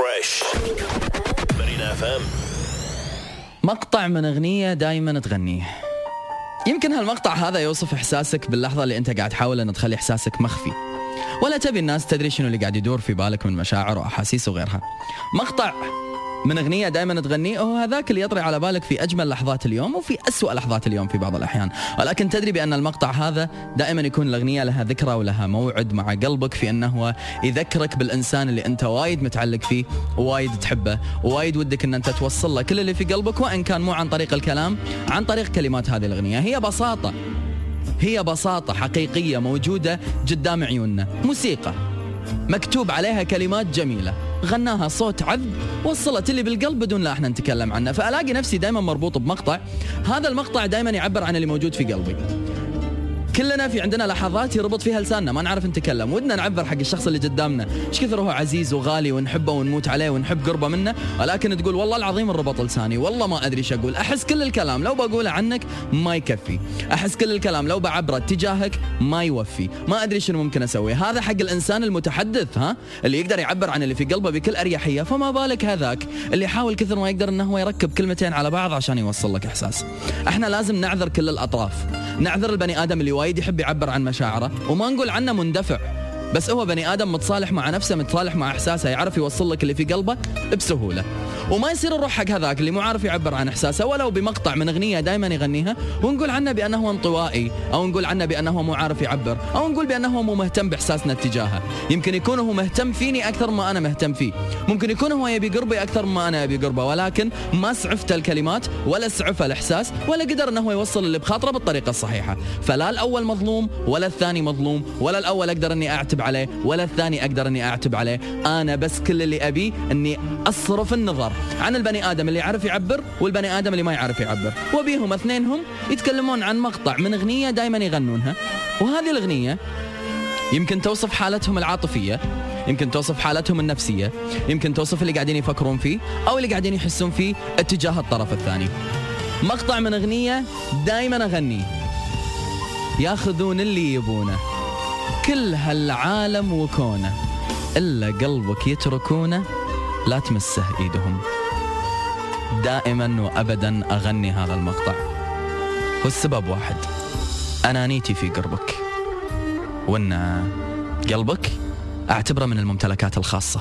fresh مدينة FM مقطع من أغنية دايما تغنيه يمكن هالمقطع هذا يوصف إحساسك باللحظة اللي أنت قاعد تحاول أن تخلي إحساسك مخفي. ولا تبي الناس تدري شنو اللي قاعد يدور في بالك من مشاعر وأحاسيس وغيرها. مقطع من أغنية دائما تغنيه هو هذاك اللي يطري على بالك في أجمل لحظات اليوم وفي أسوأ لحظات اليوم في بعض الأحيان. ولكن تدري بأن المقطع هذا دائما يكون الأغنية لها ذكرى ولها موعد مع قلبك في أنه هو يذكرك بالإنسان اللي أنت وايد متعلق فيه ووايد تحبه ووايد ودك أن أنت توصل له كل اللي في قلبك وإن كان مو عن طريق الكلام عن طريق كلمات هذه الأغنية. هي بساطة هي بساطة حقيقية موجودة قدام عيوننا. موسيقى مكتوب عليها كلمات جميلة. غناها صوت عذب وصلت اللي بالقلب بدون لا إحنا نتكلم عنه فألاقي نفسي دائما مربوط بمقطع. هذا المقطع دائما يعبر عن اللي موجود في قلبي. كلنا في عندنا لحظات يربط فيها لساننا ما نعرف نتكلم. ودنا نعبر حق الشخص اللي قدامنا. إيش كثر هو عزيز وغالي ونحبه ونموت عليه ونحب قربه منه؟ ولكن تقول والله العظيم الربط لساني والله ما أدري إيش أقول. أحس كل الكلام لو بقوله عنك ما يكفي. أحس كل الكلام لو بعبره تجاهك ما يوفي. ما أدري شنو ممكن أسوي. هذا حق الإنسان المتحدث ها؟ اللي يقدر يعبر عن اللي في قلبه بكل أريحية. فما بالك هذاك اللي يحاول كثر ما يقدر إنه هو يركب كلمتين على بعض عشان يوصل لك إحساس. إحنا لازم نعذر كل الأطراف. نعذر البني آدم اللي وايد يحب يعبر عن مشاعره وما نقول عنه مندفع. بس هو بني آدم متصالح مع نفسه متصالح مع إحساسه يعرف يوصل لك اللي في قلبه بسهولة. وما يصير نروح حق هذاك اللي مو عارف يعبر عن إحساسه ولو بمقطع من أغنية دائما يغنيها ونقول عنه بأنه انطوائي أو نقول عنه بأنه مو عارف يعبر أو نقول بأنه مو مهتم بإحساسنا اتجاهه يمكن يكون هو مهتم فيني أكثر ما أنا مهتم فيه. ممكن يكون هو يبي قربي أكثر ما أنا ابي قربه ولكن ما سعفت الكلمات ولا سعف الإحساس ولا قدر إنه هو يوصل اللي بخاطره بالطريقة الصحيحة. فلا الأول مظلوم ولا الثاني مظلوم ولا الأول أقدر إني أعتب عليه ولا الثاني أقدر إني أعتب عليه. أنا بس كل اللي ابيه إني أصرف النظر عن البني آدم اللي يعرف يعبر والبني آدم اللي ما يعرف يعبر. وبيهم اثنينهم يتكلمون عن مقطع من أغنية دائما يغنونها. وهذه الأغنية يمكن توصف حالتهم العاطفية يمكن توصف حالتهم النفسية يمكن توصف اللي قاعدين يفكرون فيه أو اللي قاعدين يحسون فيه اتجاه الطرف الثاني. مقطع من أغنية دائما اغنيه ياخذون اللي يبونه. كل هالعالم وكونه إلا قلبك يتركونه لا تمسه إيدهم. دائما وابدا أغني هذا المقطع. والسبب واحد انانيتي في قربك وإن قلبك أعتبره من الممتلكات الخاصة.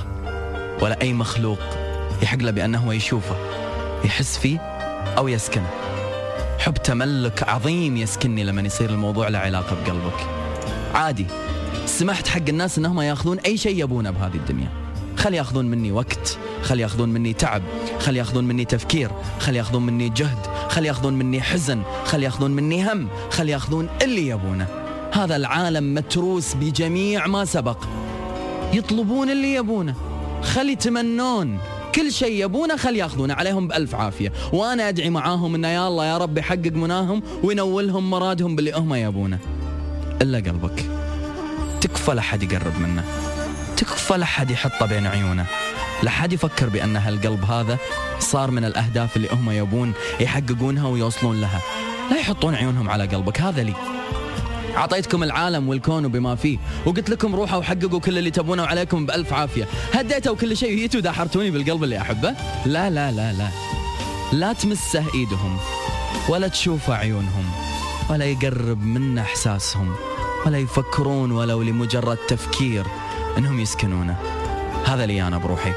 ولا أي مخلوق يحق له بأنه يشوفه يحس فيه أو يسكنه. حب تملك عظيم يسكنني لما يصير الموضوع له علاقة بقلبك. عادي سمحت حق الناس إنهم ياخذون أي شيء يبونه بهذه الدنيا. خل ياخذون مني وقت خل ياخذون مني تعب خل ياخذون مني تفكير خل ياخذون مني جهد خل ياخذون مني حزن خل ياخذون مني هم خل ياخذون اللي يبونه. هذا العالم متروس بجميع ما سبق. يطلبون اللي يبونه. خل يتمنون. كل شيء يبونه خل ياخذونه عليهم بألف عافية. وأنا أدعي معاهم إنه يا الله يا رب يحقق مناهم وينولهم مرادهم باللي هم يبونه. إلا قلبك. تكفى لحد يقرب منه. تكفى لحد يحطه بين عيونه. لحد يفكر بأن هالقلب هذا صار من الأهداف اللي هم يبون يحققونها ويوصلون لها. لا يحطون عيونهم على قلبك هذا لي. عطيتكم العالم والكون وبما فيه وقلت لكم روحوا وحققوا كل اللي تبونه وعليكم بألف عافية. هديتوا كل شيء وجيتوا داحرتوني بالقلب اللي أحبه؟ لا لا لا لا. لا تمسه إيدهم ولا تشوف عيونهم ولا يقرب منا إحساسهم. ولا يفكرون ولو لمجرد تفكير انهم يسكنونه. هذا اللي أنا بروحي.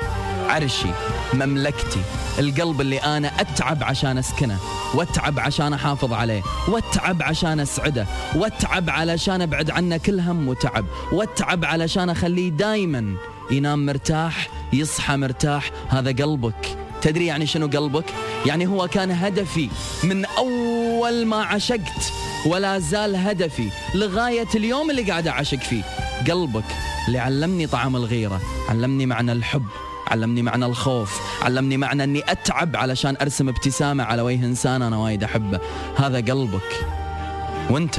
عرشي مملكتي القلب اللي أنا أتعب عشان أسكنه وأتعب عشان أحافظ عليه وأتعب عشان أسعده وأتعب علشان أبعد عنه كل هم وتعب وأتعب علشان أخليه دايما ينام مرتاح يصحى مرتاح. هذا قلبك. تدري يعني شنو قلبك؟ يعني هو كان هدفي من أول ما عشقت ولا زال هدفي لغاية اليوم اللي قاعد أعشق فيه. قلبك اللي علمني طعم الغيرة علمني معنى الحب علمني معنى الخوف علمني معنى أني أتعب علشان أرسم ابتسامة على وجه إنسان أنا وايد أحبه. هذا قلبك. وأنت.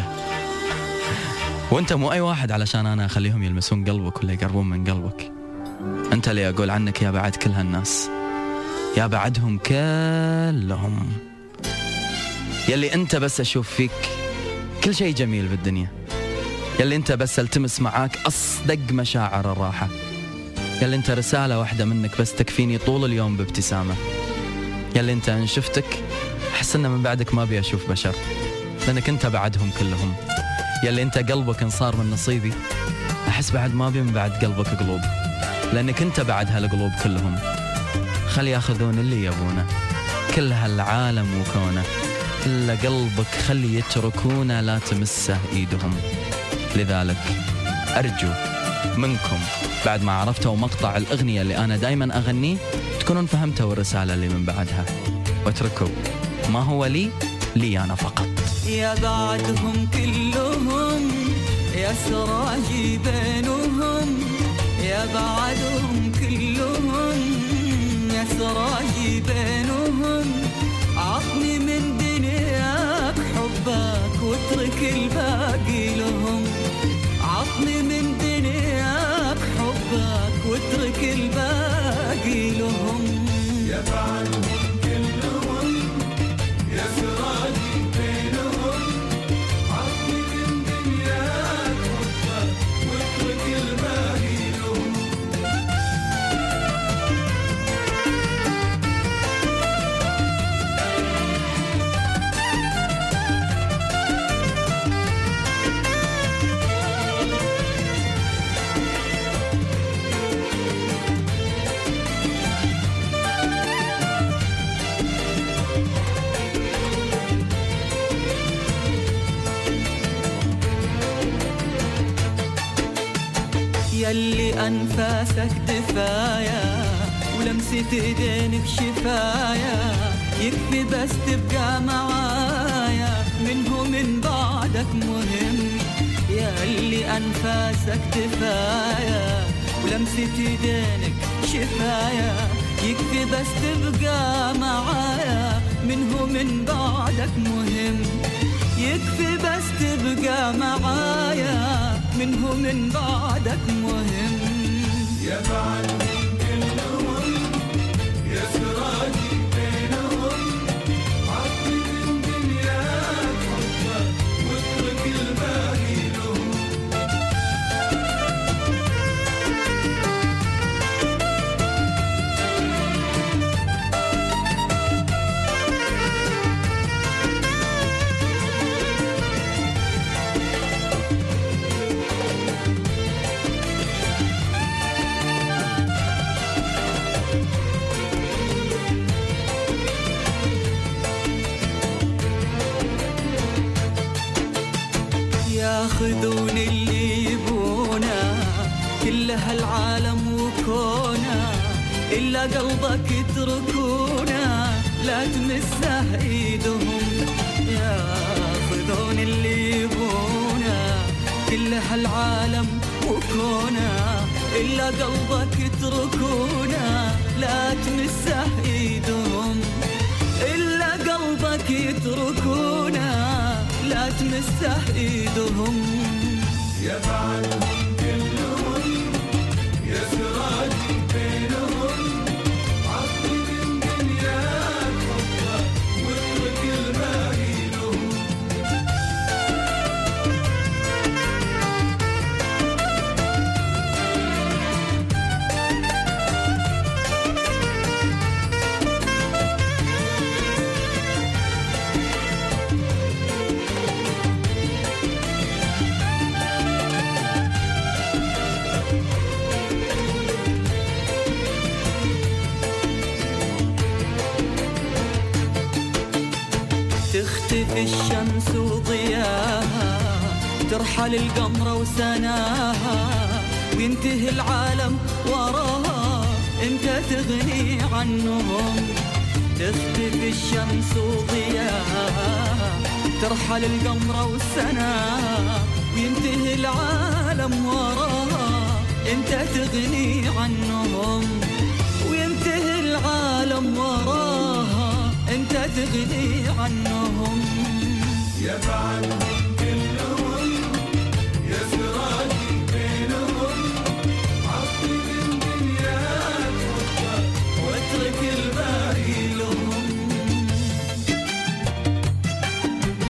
وأنت مو أي واحد علشان أنا أخليهم يلمسون قلبك ولا يقربون من قلبك. أنت اللي أقول عنك يا بعد كل هالناس. يا بعدهم كلهم. يلي أنت بس أشوف فيك كل شيء جميل بالدنيا. يلي انت بس التمس معاك أصدق مشاعر الراحة. يلي انت رسالة واحدة منك بس تكفيني طول اليوم بابتسامة. يلي انت إن شفتك أحس ان من بعدك ما أبي أشوف بشر. لأنك أنت بعدهم كلهم. يلي أنت قلبك إن صار من نصيبي أحس بعد ما أبي من بعد قلبك قلوب. لأنك أنت بعد هالقلوب كلهم. خلي ياخذون اللي يبونه. كل هالعالم وكونه. إلا قلبك خلي يتركونه لا تمسه إيدهم. لذلك أرجو منكم بعد ما عرفتوا مقطع الأغنية اللي أنا دائما اغنيه تكونون فهمتوا الرسالة اللي من بعدها. واتركوا ما هو لي لي أنا فقط. يا بعدهم كلهم يا سراجي بينهم يا بعدهم كلهم يا سراجي بينهم. واترك الباقي يلي أنفاسك دفايا ولمسة ايدينك شفايا يكفي بس تبقى معايا منه من بعدك مهم. يلي أنفاسك دفايا ولمسة ايدينك شفايا. يكفي بس تبقى معايا منه من بعدك مهم. يكفي بس تبقى معايا منه من بعدك مهم. يا بعدهم كلهم يا سراجي إلا قلبك يتركونه لا تمسه إيدهم. ياخذون اللي يبونه كل هالعالم وكونه إلا قلبك يتركونه لا تمسه إيدهم. إلا قلبك يتركونه لا تمسه إيدهم. يا بعدهم الشمس وضياها ترحل القمر وسناها وينتهي العالم وراها. انت تغني عنهم تختفي الشمس وضياها. ترحل القمر والسناها وينتهي العالم وراها. انت تغني عنهم وينتهي العالم وراها. انت تغني عنهم. يا بعدهم